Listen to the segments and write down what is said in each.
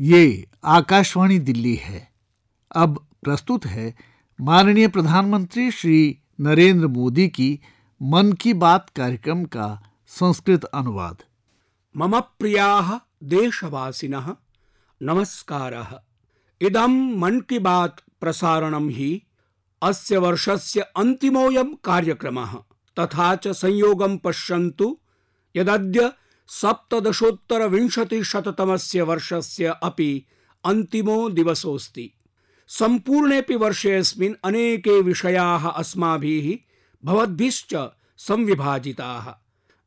ये आकाशवाणी दिल्ली है। अब प्रस्तुत है माननीय प्रधानमंत्री श्री नरेंद्र मोदी की मन की बात कार्यक्रम का संस्कृत अनुवाद। मम प्रिया देशवासीन नमस्कार। इदम मन की बात प्रसारण ही अस्य वर्षस्य अन्तिमोऽयं कार्यक्रमः। तथा च संयोगं पश्यन्तु यदद्य सप्तदशोत्तरविंशतिशततमस्य वर्षस्य अपि अन्तिमो दिवसोऽस्ति। सम्पूर्णेऽपि वर्षेऽस्मिन् अनेके विषयाः अस्माभिः भवद्भिश्च संविभाजिताः।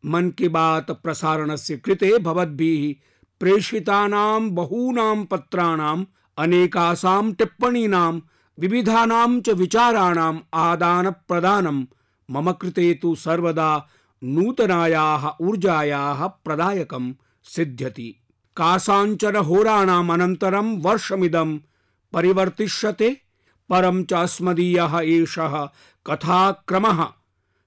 मन की बात प्रसारणस्य कृते भवद्भिः प्रेषितानां बहूनां पत्राणाम् अनेकासां टिप्पणीनां, विविधानां च विचाराणाम् आदानप्रदानं मम कृते तु सर्वदा नूतनायाः ऊर्जायाः प्रदायकं सिद्ध्यति। कासाञ्चन होराणाम् अनन्तरं वर्षमिदं परिवर्तिष्यते, परं च अस्मदीयः एषः कथाक्रमः,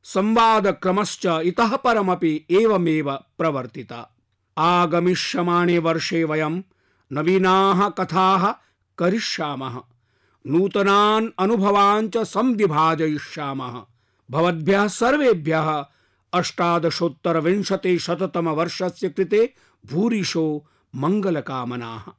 संवादक्रमश्च इतः परमपि एवमेव प्रवर्तिता। आगमिष्यमाणे वर्षे वयं नवीनाः कथाः करिष्यामः। नूतनान् अनुभवान् च संविभाजयिष्यामः। भवद्भ्यः सर्वेभ्यः अष्टादशोत्तरविंशतिशततमवर्षस्य कृते भूरिशो मङ्गलकामनाः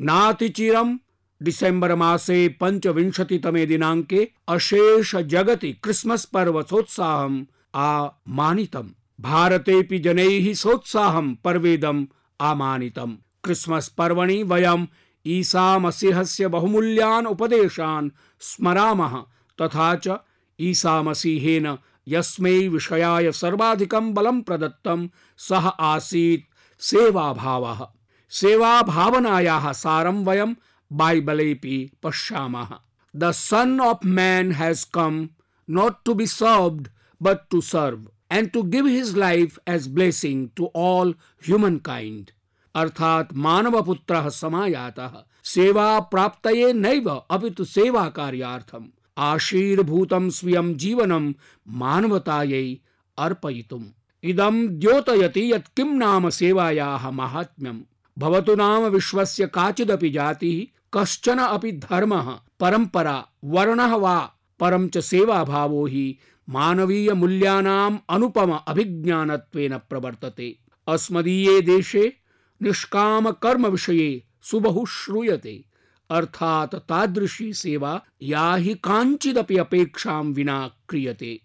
नातिचिरं डिसेम्बर् मासे पञ्चविंशतितमे दिनाङ्के अशेष जगति क्रिस्मस् पर्व सोत्साहम् आमानितम्। भारतेऽपि जनैः सोत्साहं पर्वेदम् आमानितम्। क्रिस्मस् पर्वणि वयम् ईसा मसीहस्य बहुमूल्यान् उपदेशान् स्मरामः, तथा च ईसा मसीहेन यस्मै विषयाय सर्वाधिकं बलं प्रदत्तं। सः आसीत् सेवाभावः। सेवाभावनायाः सारं वयं बाइबलेऽपि पश्यामः। The son of man has come not to be served, but to serve and to give his life as blessing to all humankind अर्थात् मानवपुत्रः समायातः। सेवा प्राप्तये नैव तु सेवाकार्यार्थम् आशीर्भूतं स्वीयं जीवनं मानवतायै अर्पयितुम्। इदं द्योतयति यत् किं नाम सेवायाः माहात्म्यम्। भवतु नाम विश्वस्य काचिदपि जातिः, कश्चन अपि धर्मः, परम्परा, वर्णः वा, परं च सेवाभावो हि मानवीयमूल्यानाम् अनुपम अभिज्ञानत्वेन प्रवर्तते। अस्मदीये देशे निष्कामकर्मविषये सुबहु श्रूयते अर्थात तादृशी सेवा या हि काञ्चिदपि अपेक्षां विना क्रियते।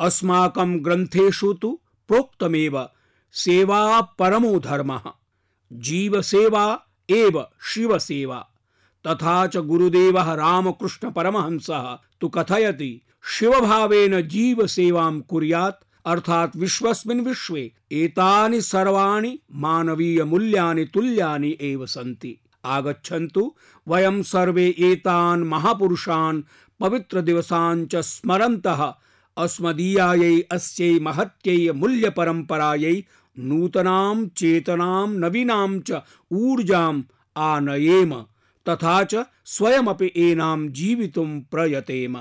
अस्माकं ग्रन्थेषु तु प्रोक्तमेव सेवा परमो धर्मः, जीवसेवा एव शिवसेवा। तथा च गुरुदेवः रामकृष्णपरमहंसः तु कथयति, शिवभावेन जीवसेवां कुर्यात्, अर्थात् विश्वस्मिन् विश्वे एतानि सर्वाणि मानवीयमूल्यानि तुल्यानि एव सन्ति। आगच्छन्तु। वयं सर्वे एतान् महापुरुषान् पवित्रदिवसान् च स्मरन्तः। अस्मदीयायै अस्यै महत्यै मूल्यपरम्परायै नूतनां चेतनां नवीनां च ऊर्जाम् आनयेम। तथा च स्वयमपि एनां जीवितुं प्रयतेम।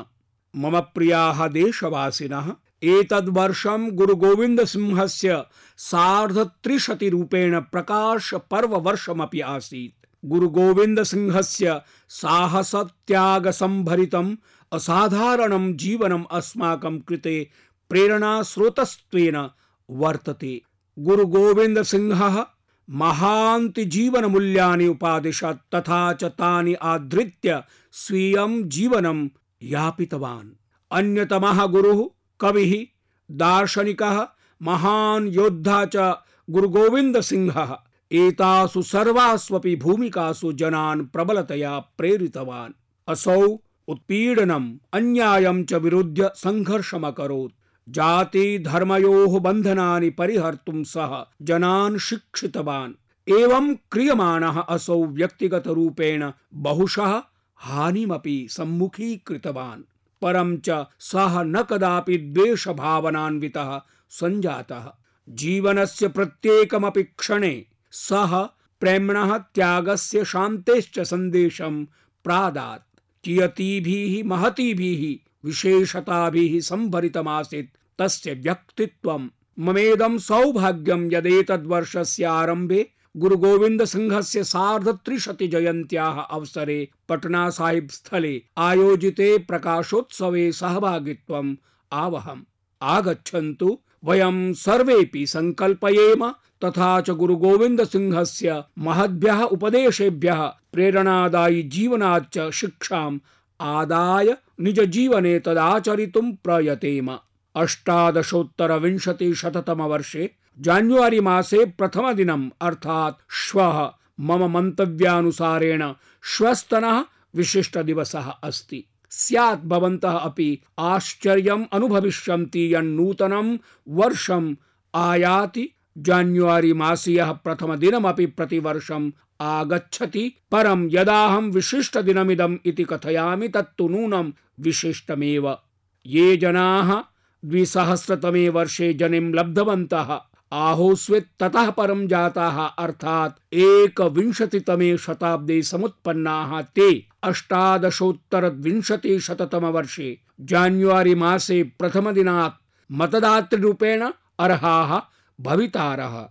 मम प्रियाः देशवासिनः, एतद्वर्षं गुरुगोविन्दसिंहस्य सार्धत्रिशतिरूपेण प्रकाशपर्ववर्षमपि आसीत्। गुरुगोविन्दसिंहस्य साहसत्यागसम्भरितम् असाधारणं जीवनम् अस्माकं कृते प्रेरणास्रोतस्त्वेन वर्तते। गुरुगोविन्दसिंहः महान्ति जीवनमूल्यानि उपादिशत् तथा च तानि आधृत्य स्वीयं जीवनं यापितवान्। अन्यतमः गुरुः, कविः, दार्शनिकः, महान् योद्धा च गुरुगोविन्दसिंहः। एतासु सर्वास्वपि भूमिकासु जनान् प्रबलतया प्रेरितवान्। असौ उत्पीडनम् अन्यायं च विरुध्य सङ्घर्षमकरोत् जाति धर्मयोः बन्धनानि परिहर्तुं सः जनान् शिक्षितवान्। एवं क्रियमाणः असौ व्यक्तिगतरूपेण बहुशः हानिमपि सम्मुखीकृतवान्। परं च सः न कदापि द्वेषभावनान्वितः सञ्जातः। जीवनस्य प्रत्येकमपि क्षणे सः प्रेम्णः त्यागस्य शान्तेश्च सन्देशं प्रादात्। कियतीभिः महतीभिः, विशेषताभिः सम्भरितमासीत् तस्य व्यक्तित्वम् ममेदं सौभाग्यं यदेतद्वर्षस्य आरम्भे गुरु गोविंद सिंहस्य सार्धत्रिशति जयन्त्याः अवसरे पटना साहिब स्थले आयोजिते प्रकाशोत्सवे सहभागित्वम् आवहम्। आगच्छन्तु वयं सर्वेपि सङ्कल्पयेम तथा च गुरु गोविंद सिंहस्य महद्भ्यः उपदेशेभ्यः प्रेरणादायि जीवनाच्च शिक्षाम् आदाय निज जीवने तदाचरितुं प्रयतेम। अष्टादशोत्तरविंशतिशततमवर्षे जान्युआरि मासे प्रथमदिनम् अर्थात् श्वः। मम मन्तव्यानुसारेण श्वस्तनः विशिष्टदिवसः अस्ति। स्यात् भवन्तः अपि आश्चर्यम् अनुभविष्यन्ति यन्नूतनं वर्षम् आयाति। जान्युआरि मासीयः प्रथमदिनमपि प्रतिवर्षम् आगच्छति। परं यदाहं विशिष्टदिनमिदम् इति कथयामि तत्तु नूनं विशिष्टमेव। ये जनाः द्विसहस्रतमे वर्षे जनिं लब्धवन्तः। आहोस्वित् ततः परं जाताः, अर्थात् एकविंशतितमे शताब्दे समुत्पन्नाः ते अष्टादशोत्तरद्विंशतिशततमवर्षे जान्युआरि मासे प्रथमदिनात् मतदातृरूपेण अर्हाः भवितारः।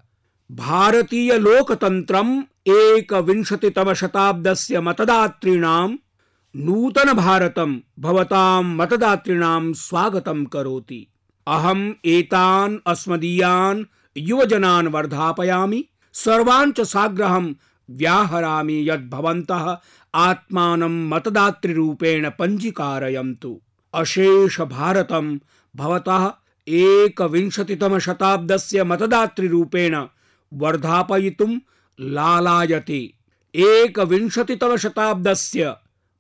भारतीय लोकतन्त्रम् एकविंशतितमशताब्दस्य मतदातॄणां नूतन भारतं भवतां मतदातॄणां स्वागतं करोति। अहम् एतान् अस्मदीयान् युवजनान् वर्धापयामि, सर्वान् च साग्रहं व्याहरामि यद् भवन्तः आत्मानं मतदातृरूपेण पञ्जीकारयन्तु। अशेष भारतं भवतः एकविंशतितमशताब्दस्य मतदातृरूपेण वर्धापयितुं लालायते। एकविंशतितमशताब्दस्य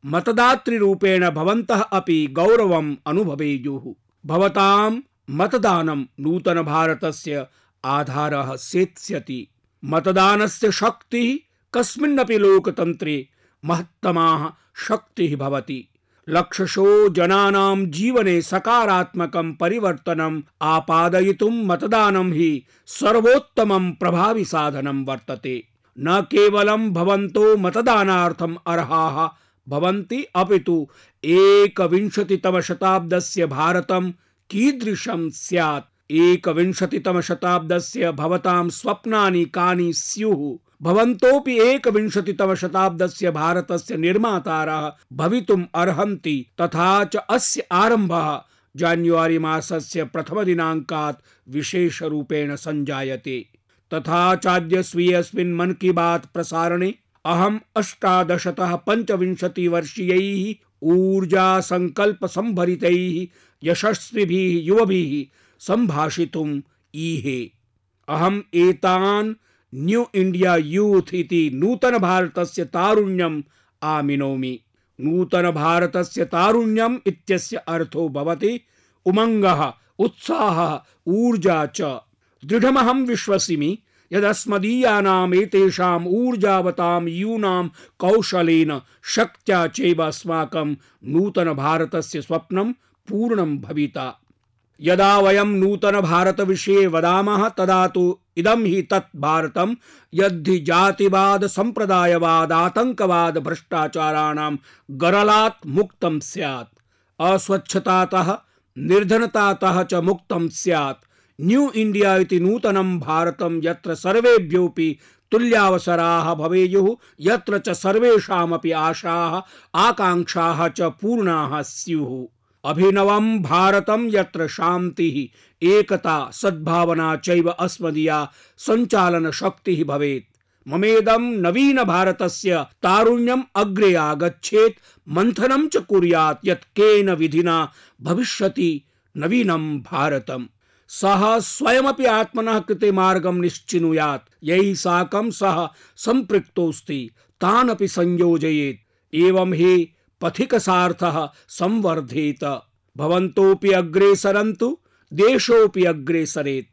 मतदातृरूपेण भवन्तः अपि गौरवम् अनुभवेयुः। भवतां मतदानं नूतनभारतस्य आधारः सेत्स्यति। मतदानस्य शक्तिः कस्मिन्नपि लोकतन्त्रे महत्तमाः शक्तिः भवति। लक्षशो जनानां जीवने सकारात्मकं परिवर्तनम् आपादयितुं मतदानं हि सर्वोत्तमं प्रभावि साधनं वर्तते। न केवलं भवन्तो मतदानार्थम् अर्हाः भवन्ति अपितु एकविंशतितमशताब्दस्य भारतं कीदृशं स्यात्। एकविंशतितमशताब्दस्य भवतां स्वप्नानि कानि स्युः। भवन्तोऽपि एकविंशतितमशताब्दस्य भारतस्य निर्मातारः भवितुम् अर्हन्ति, तथा च अस्य आरम्भः जान्युआरि मासस्य प्रथमदिनाङ्कात् विशेषरूपेण सञ्जायते। तथा चाद्य स्वीयस्मिन् मन की बात प्रसारणे अहम् अष्टादशतः पञ्चविंशतिवर्षीयैः ऊर्जा सङ्कल्प सम्भरितैः यशस्विभिः, युवभिः सम्भाषितुम् ईहे। अहम् एतान् न्यू इण्डिया यूथ इति नूतन भारतस्य तारुण्यम् आमिनोमि। नूतन भारतस्य तारुण्यम् इत्यस्य अर्थो भवति उमङ्गः, उत्साहः, ऊर्जा च। दृढमहं विश्वसिमि यदस्मदीयानाम् एतेषाम् ऊर्जावतां यूनां कौशलेन शक्त्या चैव अस्माकं नूतन भारतस्य स्वप्नं पूर्णं भविता। यदा भारत विषये वदामः, तदा तु इदं हि तत् भारतं यद्धि जातिवाद सम्प्रदायवाद आतङ्कवाद भ्रष्टाचाराणां गरलात् मुक्तं स्यात्। अस्वच्छतातः, निर्धनतातः च मुक्तं स्यात्। न्यू इण्डिया इति नूतनं भारतं यत्र सर्वेभ्योऽपि तुल्यावसराः भवेयुः, यत्र च सर्वेषामपि आशाः च पूर्णाः स्युः। अभिनवं भारतम यत्र शान्तिः, एकता सद्भावना चैव अस्मदीया सञ्चालन शक्तिः भवेत्। ममेदम नवीन भारतस्य तारुण्यम अग्रे आगच्छेत् मन्थनं च कुर्यात् यत् केन विधिना भविष्यति नवीनं भारतम्। सः स्वयमपि आत्मनः कृते मार्गं निश्चिनुयात्, यैः साकं सः सम्पृक्तोऽस्ति तान् संयोजयेत्। एवं हि पथिकसार्थः संवर्धेत। भवन्तोऽपि अग्रे सरन्तु, देशोऽपि अग्रे सरेत्।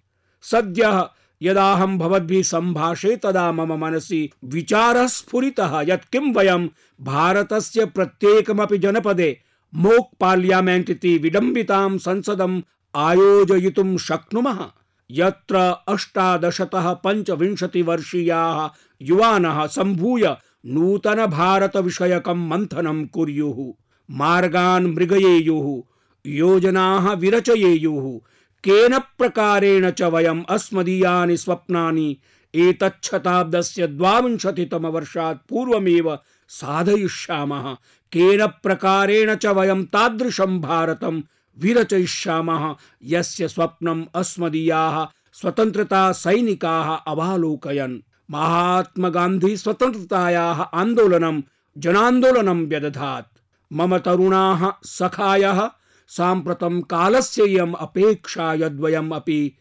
सद्यः यदाहं भवद्भिः सम्भाषे तदा मम मनसि विचारः स्फुरितः यत् किं वयं भारतस्य प्रत्येकमपि जनपदे मोक् पार्लियामेण्ट् इति विडम्बितां संसदम् आयोजयितुं शक्नुमः। यत्र अष्टादशतः पञ्चविंशतिवर्षीयाः युवानः सम्भूय नूतन भारत विषयकं मन्थनं कुर्युः, मार्गान् मृगयेयुः, योजनाः विरचयेयुः, केन प्रकारेण च वयम् अस्मदीयानि स्वप्नानि एतच्छताब्दस्य द्वाविंशतितमवर्षात् पूर्वमेव साधयिष्यामः, केन प्रकारेण च वयं तादृशं भारतं विरचयिष्यामः, यस्य स्वप्नम् अस्मदीयाः स्वतन्त्रता सैनिकाः अवालोकयन्। महात्मा गान्धी स्वतन्त्रतायाः आन्दोलनं जनान्दोलनं व्यदधात्। मम तरुणाः सखायः, साम्प्रतं कालस्य इयम् अपेक्षा यद्वयम् अपि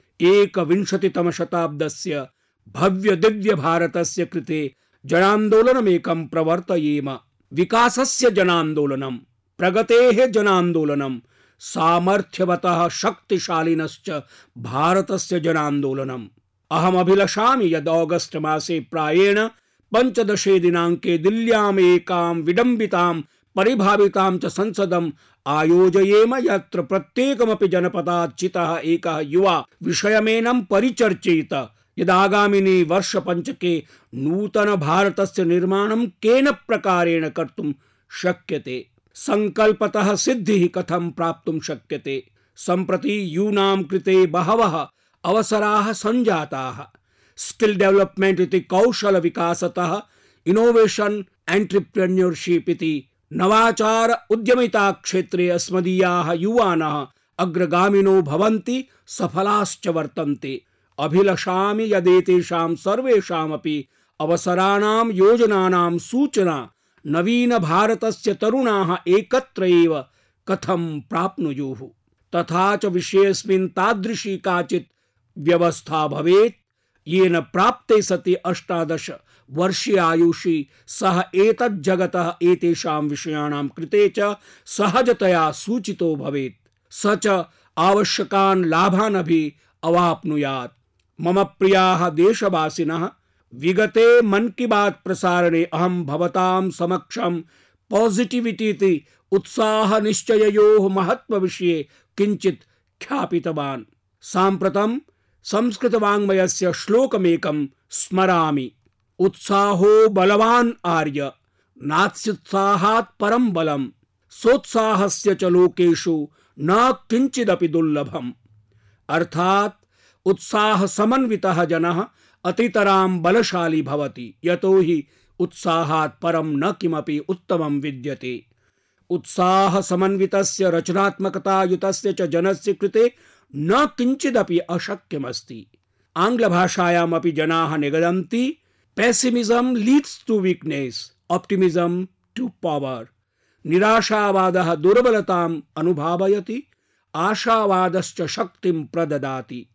भव्य दिव्य भारतस्य कृते जनान्दोलनमेकं प्रवर्तयेम। विकासस्य जनान्दोलनं प्रगतेः जनान्दोलनं सामर्थ्यवतः शक्तिशालिनश्च भारतस्य जनान्दोलनम् अहमभिलषामि यद् ऑगस्ट मासे प्रायेण पञ्चदशे दिनाङ्के दिल्ल्याम् एकां विडम्बितां, परिभावितां च संसदम् आयोजयेम यत्र प्रत्येकमपि जनपदात् चितः एकः युवा विषयमेनं परिचर्चयित। यदागामिनि नूतन भारतस्य निर्माणं केन प्रकारेण कर्तुं शक्यते? संकल्पतः सिद्धिः कथं प्राप्तुं शक्यते? सम्प्रति यूनां कृते बहवः अवसराः सञ्जाताः स्किल डेवलपमेंट इति कौशल विकासतः इनोवेशन एंटरप्रेन्योरशिप इति नवाचार उद्यमिता क्षेत्रे अस्मदीयाः युवानः अग्रगामिनो भवन्ति, सफलाश्च वर्तन्ते। अभिलषामि यदेतेषां सर्वेषामपि अवसराणां योजनानां सूचना नवीन भारतस्य तरुणाः एकत्र एव कथं प्राप्नुयुः। तथा च विषयेऽस्मिन् तादृशी काचित् व्यवस्था भवेत्। येन प्राप्ते सति अष्टादश वर्षीय आयुषि। सः एतत् जगतः एतेषां विषयाणां कृते च सहजतया सूचितो भवेत्। स च आवश्यकान् लाभान् अपि अवाप्नुयात्। मम प्रियाः देशवासिनः, विगते मन की बात प्रसारणे अहम भवतां समक्षं पॉजिटिविटी उत्साह निश्चययोः महत्व विषये किञ्चित् ख्यापितवान्। साम्प्रतं संस्कृत वाङ्मयस्य श्लोकमेकं स्मरामि। उत्साहो बलवान् आर्य नास्युत्साहात् परं बलम्, सोत्साहस्य च लोकेषु न किञ्चिदपि दुर्लभम्। अर्थात् उत्साह समन्वितः जनः अतितरां बलशाली भवति, यतो हि उत्साहात् परं न किमपि उत्तमं विद्यते। उत्साह समन्वितस्य रचनात्मकता युतस्य च जनस्य कृते न किञ्चिदपि अशक्यमस्ति। आङ्ग्लभाषायामपि जनाः निगदन्ति pessimism leads to weakness optimism to power निराशावादः दुर्बलताम् अनुभावयति, आशावादश्च शक्तिं प्रददाति।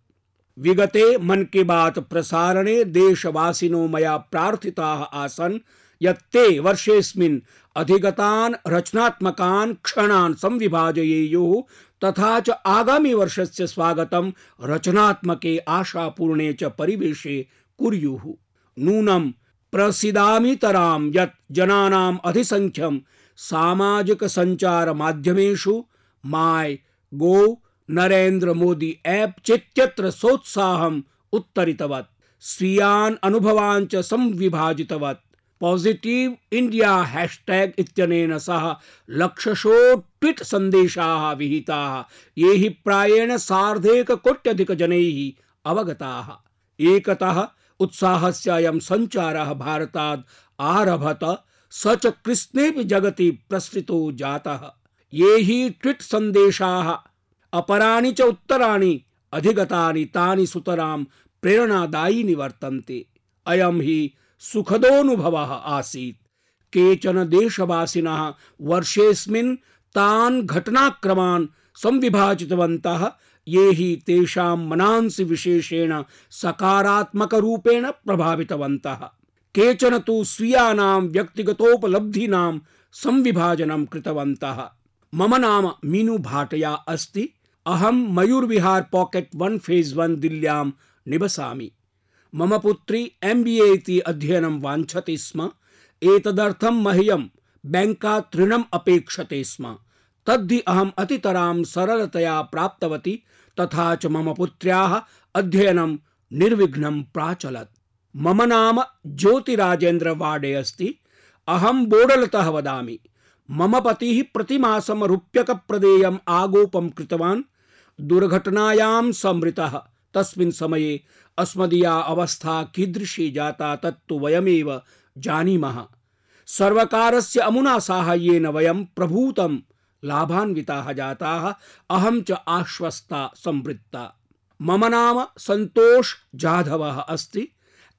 विगते मन की बात प्रसारणे देशवासिनो मया प्रार्थिताः आसन्, यत्ते वर्षेऽस्मिन् अधिगतान् रचनात्मकान् क्षणान् संविभाजयेयुः तथा च आगामी वर्षस्य स्वागतं रचनात्मके आशापूर्णे च परिवेशे कुर्युः। नूनं प्रसिदामितरां यत् जनानाम् अधिसङ्ख्यं सामाजिक सञ्चार माध्यमेषु my go Narendra Modi app चित्यत्र सोत्साहम् उत्तरितवत्। स्वीयान् अनुभवान् च संविभाजितवत्। पॉजिटिव इंडिया हैशटैग इत्यनेन सह लक्षशो ट्वीट सन्देशाः विहिताः ये हि प्रायेण सार्धैककोट्यधिकजनैः अवगताः एकतः उत्साहस्य अयं सञ्चारः भारतात् आरभत स च जगति प्रसृतो जातः ये हि ट्वीट सन्देशाः अपराणि च उत्तराणि अधिगतानि तानि सुतरां प्रेरणादायीनि वर्तन्ते हि सुखदोऽनुभवः आसीत्। केचन देशवासिनः वर्षेऽस्मिन् तान् घटनाक्रमान् संविभाजितवन्तः। ये हि तेषां मनांसि विशेषेण सकारात्मकरूपेण प्रभावितवन्तः। केचन तु स्वीयानां व्यक्तिगतोपलब्धीनां संविभाजनं कृतवन्तः। मम नाम मीनू भाटया अस्ति। अहम Mayur Vihar pocket one phase one दिल्ल्यां निवसामि। मम पुत्री एम बी इति अध्ययनं वाञ्छति स्म। एतदर्थं मह्यं बैंकात् ऋणम् अपेक्षते स्म। तद्धि अहम् अतितरां सरलतया प्राप्तवती, तथा च मम पुत्र्याः अध्ययनं निर्विघ्नं प्राचलत्। मम नाम ज्योतिराजेन्द्र वाडे अस्ति। अहं बोडलतः वदामि। मम पतिः प्रतिमासं रूप्यकप्रदेयम् आगोपं कृतवान्। दुर्घटनायां समृतः तस्मिन् समये अस्मदीया अवस्था कीदृशी जाता तत्तु वयमेव जानीमः। सर्वकारस्य अमुना साहाय्येन वयं प्रभूतं लाभान्विताः जाताः, अहं च आश्वस्ता संवृत्ता। मम नाम सन्तोष जाधवः अस्ति।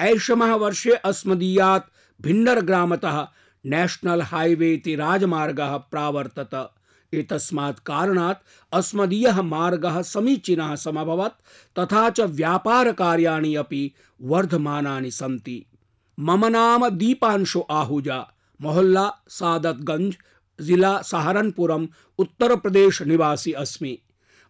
ऐषमः वर्षे अस्मदीयात् भिन्नर ग्रामतः नेशनल हाईवे इति राजमार्गः प्रावर्तत। एतस्मात् कारणात् अस्मदीयः मार्गः समीचीनः समभवत्, तथा च व्यापारकार्याणि अपि वर्धमानानि सन्ति। मम नाम दीपांशु आहूजा, मोहल्ला, सादतगंज, जिला सहारनपुरम उत्तर प्रदेश निवासी अस्मि।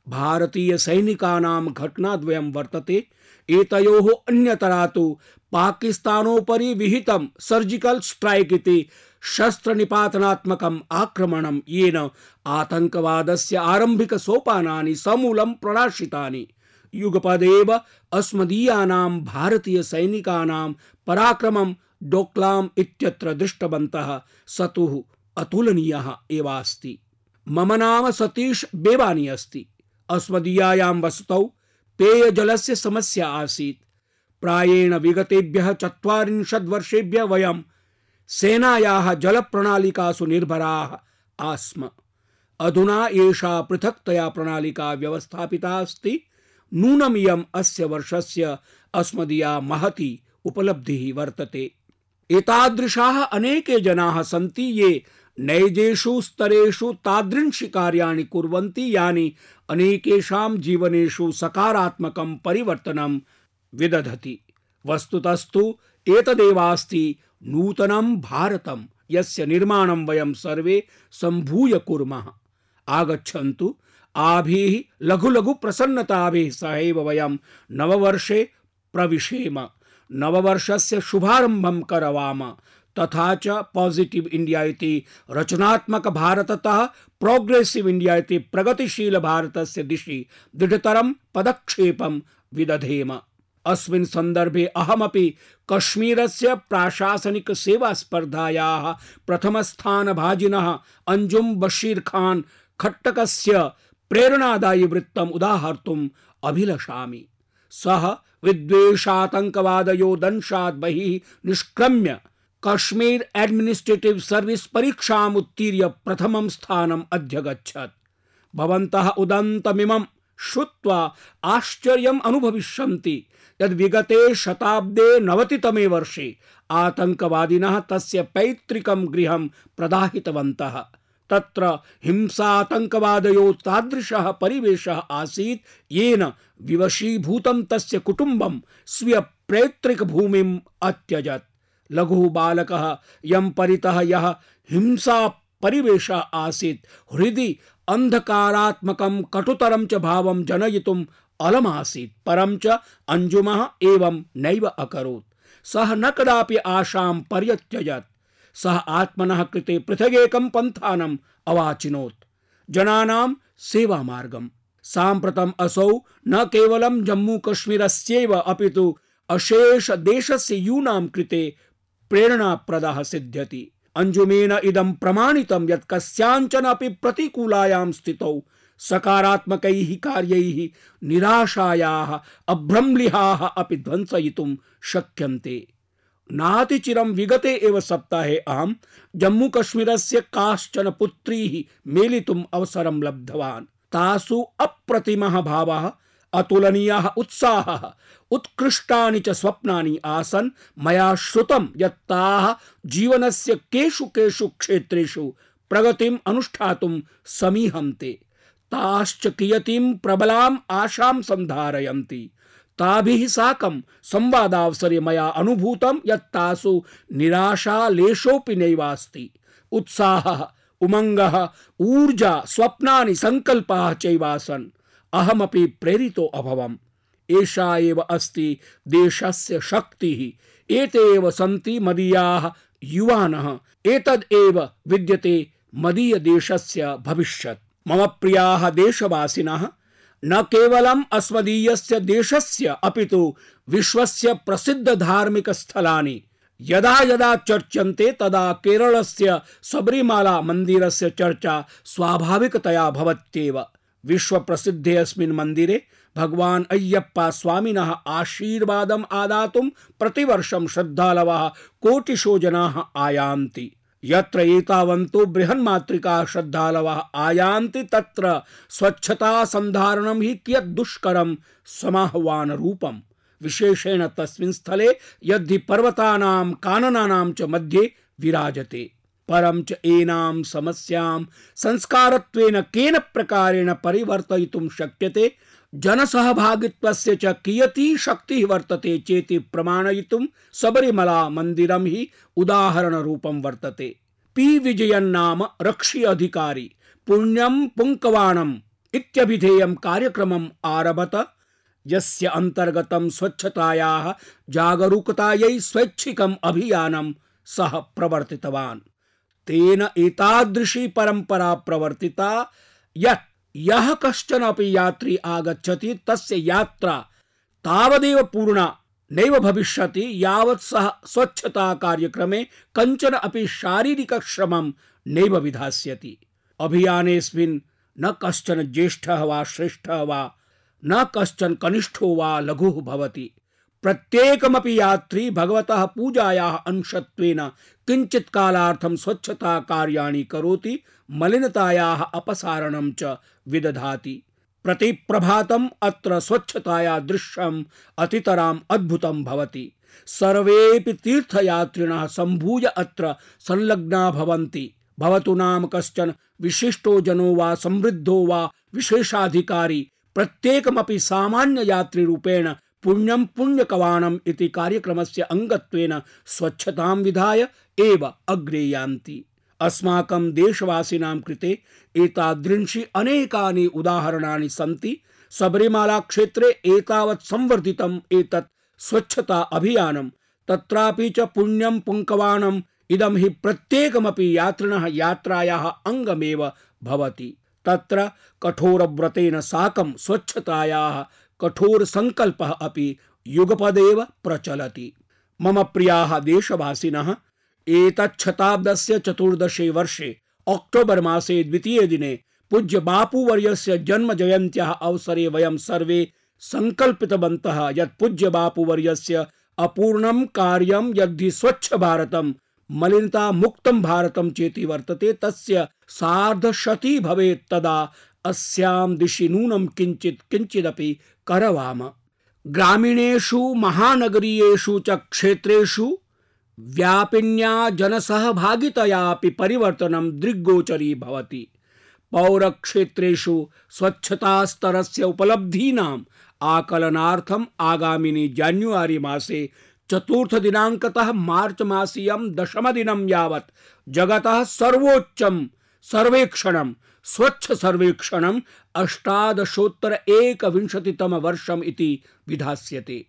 भारतीय सैनिकानां घटनाद्वयं वर्तते, एतयोः अन्यतरा तु पाकिस्तानोपरि विहितं सर्जिकल स्ट्राइक इति शस्त्रनिपातनात्मकम् आक्रमणं येन आतङ्कवादस्य आरम्भिकसोपानानि समूलं प्रणाशितानि। युगपदेव अस्मदीयानां भारतीयसैनिकानां पराक्रमं डोक्लाम् इत्यत्र दृष्टवन्तः। सतुः अतुलनीयः एवास्ति। मम नाम सतीश बेवानी अस्ति। अस्मदीयायां वसतौ पेयजलस्य समस्या आसीत्। प्रायेण विगतेभ्यः चत्वारिंशत् वर्षेभ्यः वयं सेनायाः जलप्रणालिकासु निर्भराः आस्म। अधुना एषा पृथक्तया प्रणालिका व्यवस्थापिता अस्ति। नूनमियम् अस्य वर्षस्य अस्मदीया महती उपलब्धिः वर्तते। एतादृशाः अनेके जनाः सन्ति ये नैजेषु स्तरेषु तादृंशि कार्याणि कुर्वन्ति, यानि अनेकेषां जीवनेषु सकारात्मकं परिवर्तनं विदधति। वस्तुतस्तु एतदेवास्ति नूतनं भारतं, यस्य निर्माणं वयं सर्वे सम्भूय कुर्मः। आगच्छन्तु, आभिः लघु लघु प्रसन्नताभिः सहैव वयं नववर्षे प्रविशेम, नववर्षस्य शुभारम्भं करवाम, तथा च पॉजिटिव इंडिया इति रचनात्मक भारततः प्रोग्रेसिव इंडिया इति प्रगतिशील भारतस्य दिशि दृढतरं पदक्षेपं विदधेम। अस्मिन् सन्दर्भे अहमपि कश्मीरस्य प्राशासनिक सेवा स्पर्धायाः प्रथमस्थानभाजिनः अंजुम बशीर खान खट्टकस्य प्रेरणादायी वृत्तम् उदाहर्तुम् अभिलषामि। सः विद्वेषातङ्कवादयो दंशात् बहिः निष्क्रम्य कश्मीर एडमिनिस्ट्रेटिव सर्विस परीक्षाम् उत्तीर्य प्रथमं स्थानम् अध्यगच्छत्। भवन्तः उदन्तमिमं श्रुत्वा आश्चर्यम् अनुभविष्यन्ति। यद् विगते शताब्दे नवतितमे वर्षे आतङ्कवादिनः तस्य पैतृकं गृहं प्रदाहितवन्तः। तत्र हिंसातङ्कवादयो तादृशः परिवेशः आसीत्। येन विवशीभूतं तस्य स्वीय पैतृकभूमिम् अत्यजत्। लघुः बालकः यं परितः यः हिंसा परिवेशः आसीत्। हृदि अन्धकारात्मकं कटुतरं च भावं जनयितुम् अलमासीत्, परं च अञ्जुमः एवं नैव अकरोत्। सः न कदापि आशां पर्यत्यजत्। सः आत्मनः कृते पृथगेकं पन्थानम् अवाचिनोत्। जनानां सेवामार्गम्। साम्प्रतम् असौ न केवलं जम्मू कश्मीरस्यैव अपितु अशेष देशस्य यूनां कृते प्रेरणाप्रदः सिद्ध्यति। अंजुमेन इदम प्रमाणितं यत् कस्याञ्चन अपि प्रतिकूलायां स्थितौ, सकारात्मकैः कार्यैः निराशायाः, अभ्रंलिहाः अपि ध्वंसयितुं शक्यन्ते। नातिचिरं विगते एव सप्ताहे अहं जम्मू कश्मीरस्य काश्चन पुत्रीः मेलितुम् अवसरं लब्धवान्। तासु अप्रतिमः भावः अतुलनीयः उत्साह। उत्कृष्टानि च स्वप्नानि आसन्। मया श्रुतं यत् ताः जीवनस्य केषु केषु क्षेत्रेषु प्रगतिम् अनुष्ठातुं समीहन्ते। ताश्च कियतीं प्रबलाम् आशां सन्धारयन्ति ताभिः साकं संवादावसरे मया अनुभूतं यत् तासु निराशा लेशोऽपि नैवास्ति। उत्साहः, उमङ्गः, ऊर्जा, स्वप्नानि, सङ्कल्पाः चैवासन्। अहमपि प्रेरितो अभवम्। एषा एव अस्ति देशस्य शक्तिः। एते एव सन्ति मदीयाः युवानः। एतद् एव विद्यते मदीय देशस्य भविष्यत्। मम प्रियाः देशवासिनः, न केवलम् अस्मदीयस्य देशस्य अपितु विश्वस्य प्रसिद्ध धार्मिक स्थलानि यदा यदा चर्च्यन्ते, तदा केरलस्य सबरीमाला मन्दिरस्य चर्चा स्वाभाविकतया भवत्येव। विश्व प्रसिद्धे अस्मिन् मन्दिरे भगवान् अय्यप्पा स्वामिनः आशीर्वादम् आदातुं प्रतिवर्षं श्रद्धालवः कोटिशो जनाः आयान्ति। यत्र एतावन्तो बृहन्मात्रिका श्रद्धालवः आयान्ति, तत्र स्वच्छता सन्धारणं हि कियत् दुष्करं समाह्वानरूपम्। विशेषेण तस्मिन् स्थले यद्धि पर्वतानां, काननानां च मध्ये विराजते। परं च एनां समस्यां संस्कारत्वेन केन प्रकारेण परिवर्तयितुं शक्यते। जनसहभागित्वस्य च कियती शक्तिः वर्तते चेति प्रमाणयितुं सबरीमला मन्दिरं हि उदाहरणरूपं वर्तते। पी. विजयन् नाम रक्षि अधिकारी, पुण्यं पुङ्कवाणम् इत्यभिधेयं कार्यक्रमम् आरभत। यस्य अन्तर्गतं स्वच्छतायाः जागरूकतायै स्वैच्छिकम् अभियानं सः प्रवर्तितवान्। तेन एतादृशी परम्परा प्रवर्तिता, यत् यः कश्चन अपि यात्री आगच्छति, तस्य यात्रा तावदेव पूर्णा नैव भविष्यति, यावत् सः स्वच्छता कार्यक्रमे कञ्चन अपि शारीरिकश्रमं नैव विधास्यति। अभियानेऽस्मिन् न कश्चन ज्येष्ठः वा श्रेष्ठः वा, न कश्चन कनिष्ठो वा लघुः भवति। प्रत्येकमपि यात्री भगवतः पूजायाः अंशत्वेन किञ्चित् कालार्थं स्वच्छता कार्याणि करोति, मलिनतायाः अपसारणं च विदधाति। प्रतिप्रभातम् अत्र स्वच्छताया दृश्यम् अतितराम् अद्भुतं भवति। सर्वेऽपि तीर्थयात्रिणः सम्भूय अत्र संलग्ना भवन्ति। भवतु नाम कश्चन विशिष्टो जनो वा समृद्धो वा विशेषाधिकारी, प्रत्येकमपि सामान्य यात्रिरूपेण पुण्यं पुण्यकवाणम् इति कार्यक्रमस्य अङ्गत्वेन स्वच्छतां विधाय एव अग्रे यान्ति अस्माकं देशवासिनां कृते एतादृंशि अनेकानि उदाहरणानि सन्ति। सबरीमाला क्षेत्रे एतावत् संवर्धितम् एतत् स्वच्छता अभियानं तत्रापि च पुण्यं पुङ्कवाणम् इदं हि प्रत्येकमपि यात्रिणः यात्रायाः अङ्गमेव भवति। तत्र कठोरव्रतेन साकं स्वच्छतायाः कठोरसङ्कल्पः अपि युगपदेव प्रचलति। मम प्रियाः देशवासिनः एतच्छताब्दस्य चतुर्दशे वर्षे अक्टोबर् मासे द्वितीये दिने पूज्य बापू बापूवर्यस्य जन्म जयन्त्याः अवसरे वयं सर्वे सङ्कल्पितवन्तः यत् पूज्य बापूवर्यस्य अपूर्णं कार्यं यद्धि स्वच्छ भारतं, मलिनता मुक्तं भारतं चेति वर्तते, तस्य सार्धशती भवेत् तदा अस्यां दिशि नूनं किञ्चित् किञ्चिदपि करवाम। ग्रामीणेषु, महानगरीयेषु च क्षेत्रेषु व्यापिन्या जनसहभागितयापि परिवर्तनं दृग्गोचरी भवति। पौरक्षेत्रेषु स्वच्छतास्तरस्य उपलब्धीनाम् आकलनार्थम् आगामिनि जान्युआरि मासे चतुर्थदिनाङ्कतः मार्च मासीयं दशमदिनं यावत् जगतः सर्वोच्चं सर्वेक्षणं स्वच्छ सर्वेक्षणम् अष्टादशोत्तर एकविंशतितमवर्षम् इति विधास्यते।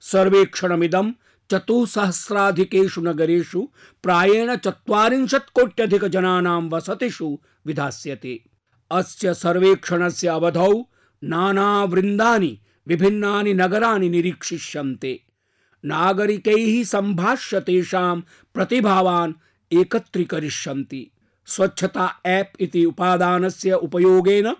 सर्वेक्षणमिदं चतुसहस्राधिकेषु नगरेषु प्रायेण चत्वारिंशत् कोट्यधिकजनानां वसतिषु विधास्यते। अस्य सर्वेक्षणस्य अवधौ नानावृन्दानि विभिन्नानि नगराणि निरीक्षिष्यन्ते। नागरिकैः सम्भाष्य तेषां प्रतिभावान् एकत्रीकरिष्यन्ति। स्वच्छता ऐप् इति उपादानस्य उपयोगेन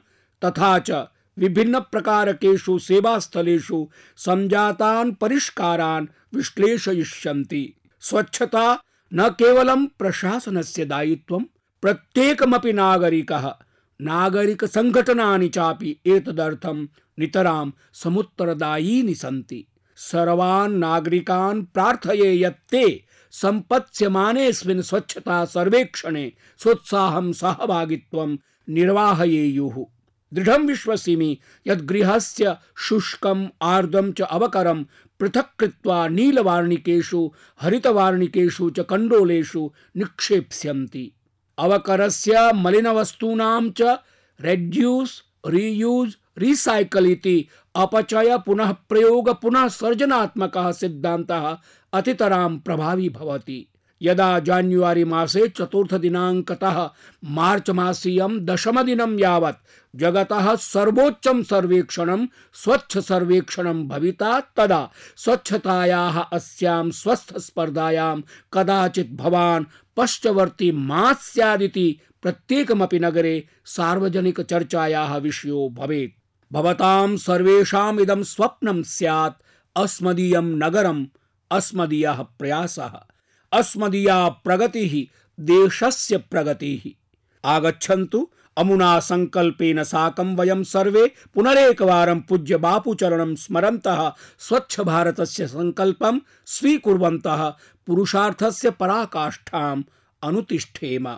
तथा च विभिन्न प्रकारकेषु सेवास्थलेषु संजातान् परिष्कारान् विश्लेषयिष्यन्ति। स्वच्छता न केवलं प्रशासनस्य दायित्वं, प्रत्येकमपि नागरिकः नागरिकसङ्घटनानि चापि एतदर्थं नितरां समुत्तरदायीनि सन्ति। सर्वान् नागरिकान् प्रार्थये यत् ते सम्पत्स्यमानेऽस्मिन् स्वच्छता सर्वेक्षणे सोत्साहं सहभागित्वं निर्वाहयेयुः। दृढं विश्वसिमि यत् गृहस्य शुष्कम् आर्द्रं च अवकरं पृथक् कृत्वा नीलवार्णिकेषु, हरितवार्णिकेषु च कण्डोलेषु निक्षेप्स्यन्ति। अवकरस्य मलिनवस्तूनां च रेड्यूस् रीयूस् रीसाइकल इति, अपचय पुनः प्रयोग पुनः सर्जनात्मक सिद्धांत अतितरां प्रभावी भवति। यदा जान्युआरि मासे चतुर्थदिनाङ्कतः मार्च मासीयं दशमदिनं यावत्, जगतः सर्वोच्चं सर्वेक्षणं, स्वच्छ सर्वेक्षणं भविता तदा। स्वच्छतायाः अस्यां स्वस्थस्पर्धायां कदाचित् भवान् पश्चवर्ती मा स्यादिति प्रत्येकमपि नगरे सार्वजनिकचर्चायाः विषयो भवेत्। भवतां सर्वेषाम् इदं स्वप्नं स्यात्। अस्मदीयं नगरम् अस्मदीयः प्रयासः। अस्मदीया प्रगतिः, देशस्य प्रगतिः। आगच्छन्तु, अमुना संकल्पेन साकं वयं सर्वे, पुनरेकवारं पूज्य बापुचरणं स्मरन्तः स्वच्छ भारतस्य संकल्पं स्वीकुर्वन्तः, पुरुषार्थस्य पराकाष्ठाम् अनुतिष्ठेम।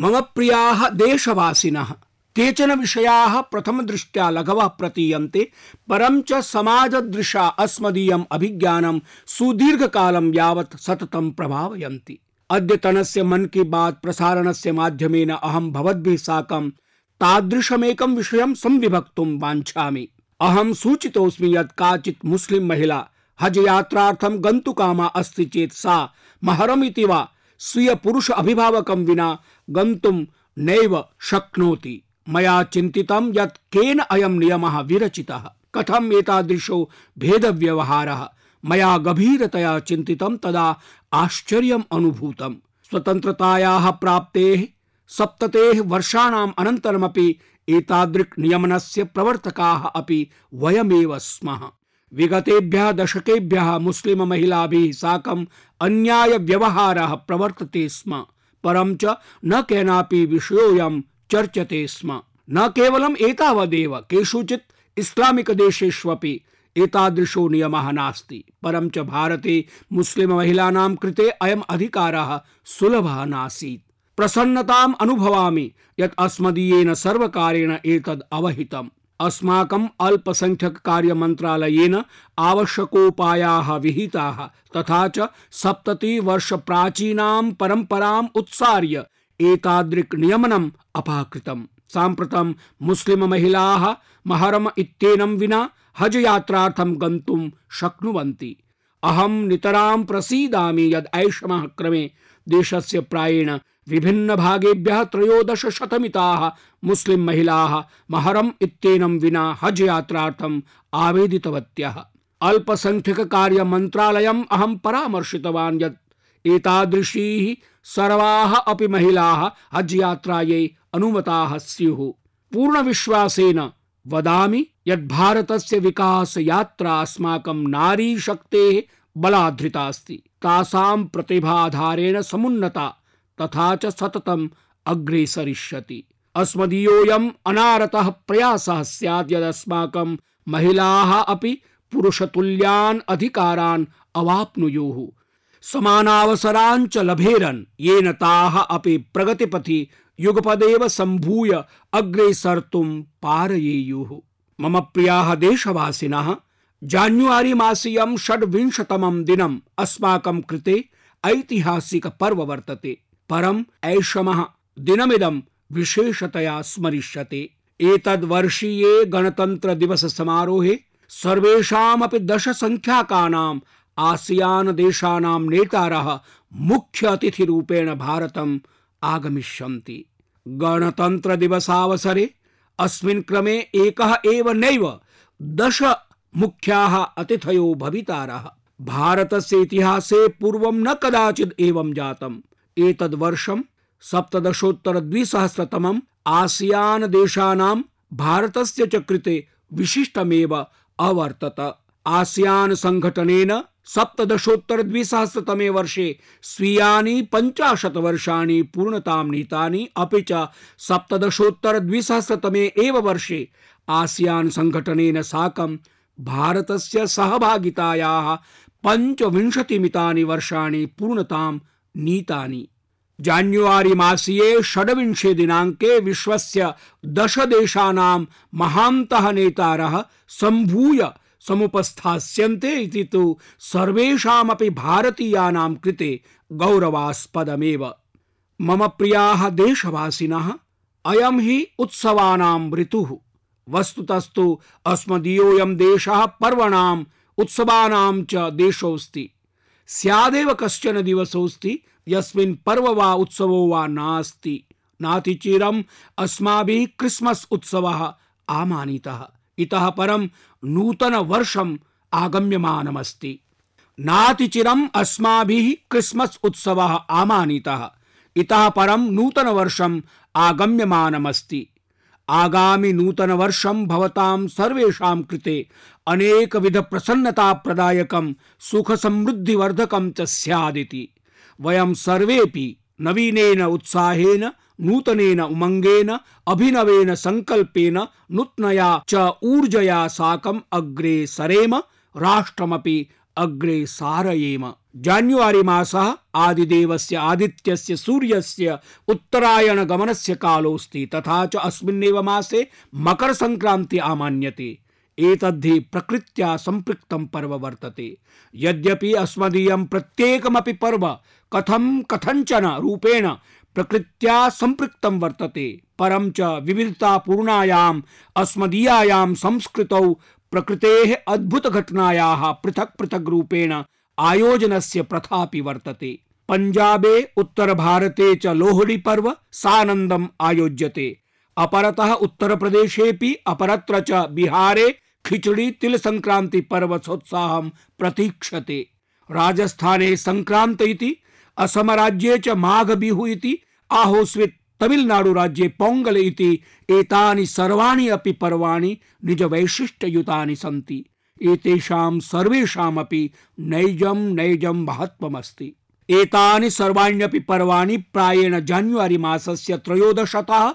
मम प्रियाः देशवासिनः केचन विषया विषयाः प्रथमदृष्ट्या लघवः प्रतीयन्ते, परं च समाजदृशा अस्मदीयम् अभिज्ञानं सुदीर्घकालं यावत् सततं प्रभावयन्ति। अद्यतनस्य मन की बात प्रसारणस्य माध्यमेन अहं भवद्भिः साकं तादृशमेकं विषयं संविभक्तुं वाञ्छामि। अहं सूचितोऽस्मि यत् काचित् मुस्लिम महिला हज यात्रार्थं गन्तुकामा अस्ति चेत् सा महरम इति स्वीय पुरुष अभिभावकं विना गन्तुं नैव मया चिन्तितं यत् केन अयं नियमः विरचितः। कथम् एतादृशो भेदव्यवहारः? मया गभीरतया चिन्तितं तदा आश्चर्यम् अनुभूतम्। स्वतन्त्रतायाः प्राप्तेः, सप्ततेः वर्षाणाम् अनन्तरमपि एतादृक् नियमनस्य प्रवर्तकाः अपि वयमेव स्मः। विगतेभ्यः दशकेभ्यः मुस्लिम महिलाभिः साकम् अन्याय व्यवहारः प्रवर्तते स्म। परं च न केनापि विषयोऽयं चर्चते स्म। न केवलम् एतावदेव, केषुचित् देशेष्वपि एतादृशो नियमः नास्ति। परं च भारते मुस्लिम महिलानां कृते अयम् अधिकारः सुलभः नासीत्। प्रसन्नताम् अनुभवामि यत् अस्मदीयेन सर्वकारेण एतद् अवहितम्। अस्माकम् अल्पसंख्यक कार्य मन्त्रालयेन आवश्यकोपायाः विहिताः तथा च सप्तति वर्ष प्राचीनां परम्पराम् उत्सार्य एतादृक् नियमनम् अपाकृतम्। साम्प्रतं मुस्लिम महिलाः महरम इत्येनं विना हज यात्रार्थं गन्तुं शक्नुवन्ति। अहं नितरां प्रसीदामि यद् ऐषमः क्रमे देशस्य प्रायेण विभिन्न भागेभ्यः त्रयोदश शतमिताः मुस्लिम महिलाः महरम इत्येनं विना हज यात्रार्थम् आवेदितवत्यः। अल्पसंख्यक कार्य मन्त्रालयम् अहं परामर्शितवान् यत् एतादृशीः सर्वाः अपि महिलाः हज यात्रायै अनुमताः स्युः। पूर्णविश्वासेन वदामि यत् भारतस्य विकास यात्रा अस्माकं नारी शक्तेः बलाधृता अस्ति तासां प्रतिभाधारेण समुन्नता तथा च सततम् अग्रेसरिष्यति। अस्मदीयोऽयम् अनारतः प्रयासः स्यात् यदस्माकं महिलाः अपि पुरुषतुल्यान् अधिकारान् अवाप्नुयुः। समानावसरान् च लभेरन्। येन ताः अपि प्रगतिपथि युगपदेव सम्भूय अग्रेसर्तुं पारयेयुः। मम प्रियाः देशवासिनः जान्युआरी मासीयं षड्विंशतमं दिनम् अस्माकं कृते ऐतिहासिक पर्व वर्तते। परम् ऐषमः दिनमिदं विशेषतया स्मरिष्यते। एतद् वर्षीये गणतन्त्र दिवस समारोहे सर्वेषामपि दश संख्याकानाम् आसियान देशानां नेतारः मुख्य अतिथिरूपेण भारतम् आगमिष्यन्ति। गणतन्त्र दिवसावसरे अस्मिन् क्रमे एकः एव नैव दश मुख्याः अतिथयो भवितारः। भारतस्य इतिहासे पूर्वं न कदाचित् एवं जातम्। एतद् वर्षं सप्तदशोत्तर द्विसहस्रतमम् आसियान देशानां भारतस्य च कृते विशिष्टमेव अवर्तत। आसियान संघटनेन सप्तदशोत्तर द्विसहस्रतमे वर्षे स्वीयानि पञ्चाशत् वर्षाणि पूर्णतां नीतानि, अपि च सप्तदशोत्तर द्विसहस्रतमे एव वर्षे आसियान संघटनेन साकं भारतस्य सहभागितायाः पञ्चविंशतिमितानि वर्षाणि पूर्णतां नीतानि। जान्युआरी मासीये षड्विंशे दिनाङ्के विश्वस्य दश देशानां महान्तः नेतारः सम्भूय समुपस्थास्यन्ते इति तु सर्वेषामपि भारतीयानां कृते गौरवास्पदमेव। मम प्रियाः देशवासिनः, अयं हि उत्सवानां ऋतुः। वस्तुतस्तु अस्मदीयोऽयं देशः पर्वणाम्, उत्सवानां च देशोऽस्ति। स्यादेव कश्चन दिवसोऽस्ति, यस्मिन् पर्व वा उत्सवो वा नास्ति। नातिचिरम् अस्माभिः क्रिस्मस् उत्सवः आमानितः। इतः परं नूतन वर्षम् आगम्यमानमस्ति। नातिचिरम् अस्माभिः क्रिस्मस् उत्सवः आमानितः। इतः परं नूतन वर्षम् आगम्यमानमस्ति। आगामि नूतन वर्षं भवतां सर्वेषां कृते अनेकविध प्रसन्नता प्रदायकं सुख समृद्धि वर्धकं च स्यादिति। वयं सर्वेपि नवीनेन उत्साहेन नूतनेन उमङ्गेन अभिनवेन सङ्कल्पेन नूत्नया च ऊर्जया साकम् अग्रे सरेम, राष्ट्रमपि अग्रे सारयेम। जान्युवारि मासः आदिदेवस्य आदित्यस्य सूर्यस्य उत्तरायण गमनस्य कालोऽस्ति, तथा च अस्मिन्नेव मासे मकर संक्रान्ति आमान्यते। एतद्धि प्रकृत्या सम्पृक्तं पर्व वर्तते। यद्यपि अस्मदीयं प्रत्येकमपि पर्व, कथं कथञ्चन रूपेण प्रकृत्या सम्पृक्तं वर्तते। परं च विविधता विविधतापूर्णायाम् अस्मदीयायां संस्कृतौ प्रकृतेः अद्भुतघटनायाः पृथक् पृथक् रूपेण आयोजनस्य प्रथापि वर्तते। पञ्जाबे उत्तरभारते च लोहडी पर्व सानन्दम् आयोज्यते। अपरतः उत्तरप्रदेशेऽपि, अपरत्र च बिहारे खिचड़ी तिल संक्रांति पर्व सोत्साहं प्रतीक्षते। राजस्थाने संक्रांत इति असम राज्ये च माघ बिहु इति आहोस्वित् तमिलनाडु राज्ये पोंगल इति, एतानि सर्वाणि अपि पर्वाणि निज वैशिष्ट्ययुतानि सन्ति। एतेषां सर्वेषामपि नैजं नैजं महत्त्वमस्ति। एतानि सर्वाण्यपि पर्वाणि प्रायेण जान्युआरि मासस्य त्रयोदशतः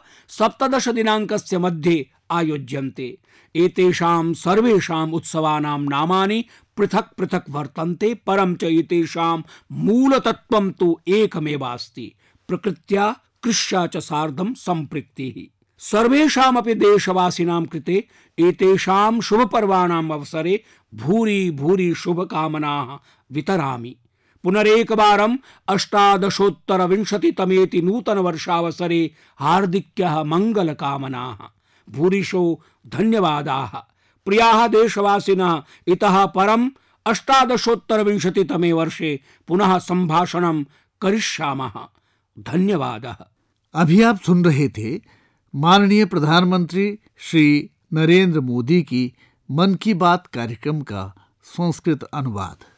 मध्ये आयोज्यन्ते। एतेषां सर्वेषाम् उत्सवानां नामानि पृथक् पृथक् वर्तन्ते, परं च एतेषां मूलतत्त्वं तु एकमेवास्ति। प्रकृत्या कृष्या च सार्धं सम्पृक्तिः। सर्वेषामपि देशवासिनां कृते एतेषां शुभपर्वाणाम् अवसरे भूरि भूरि शुभकामनाः वितरामि। पुनरेकवारम् अष्टादशोत्तरविंशतितमेति नूतनवर्षावसरे हार्दिक्यः मङ्गलकामनाः। भूरिशो धन्यवादाः। इत देशवासिनः इतः विंशति अष्टादशोत्तरविंशतितमे वर्षे पुनः संभाषण करिष्यामः। धन्यवादः। अभी आप सुन रहे थे माननीय प्रधानमंत्री श्री नरेंद्र मोदी की मन की बात कार्यक्रम का संस्कृत अनुवाद।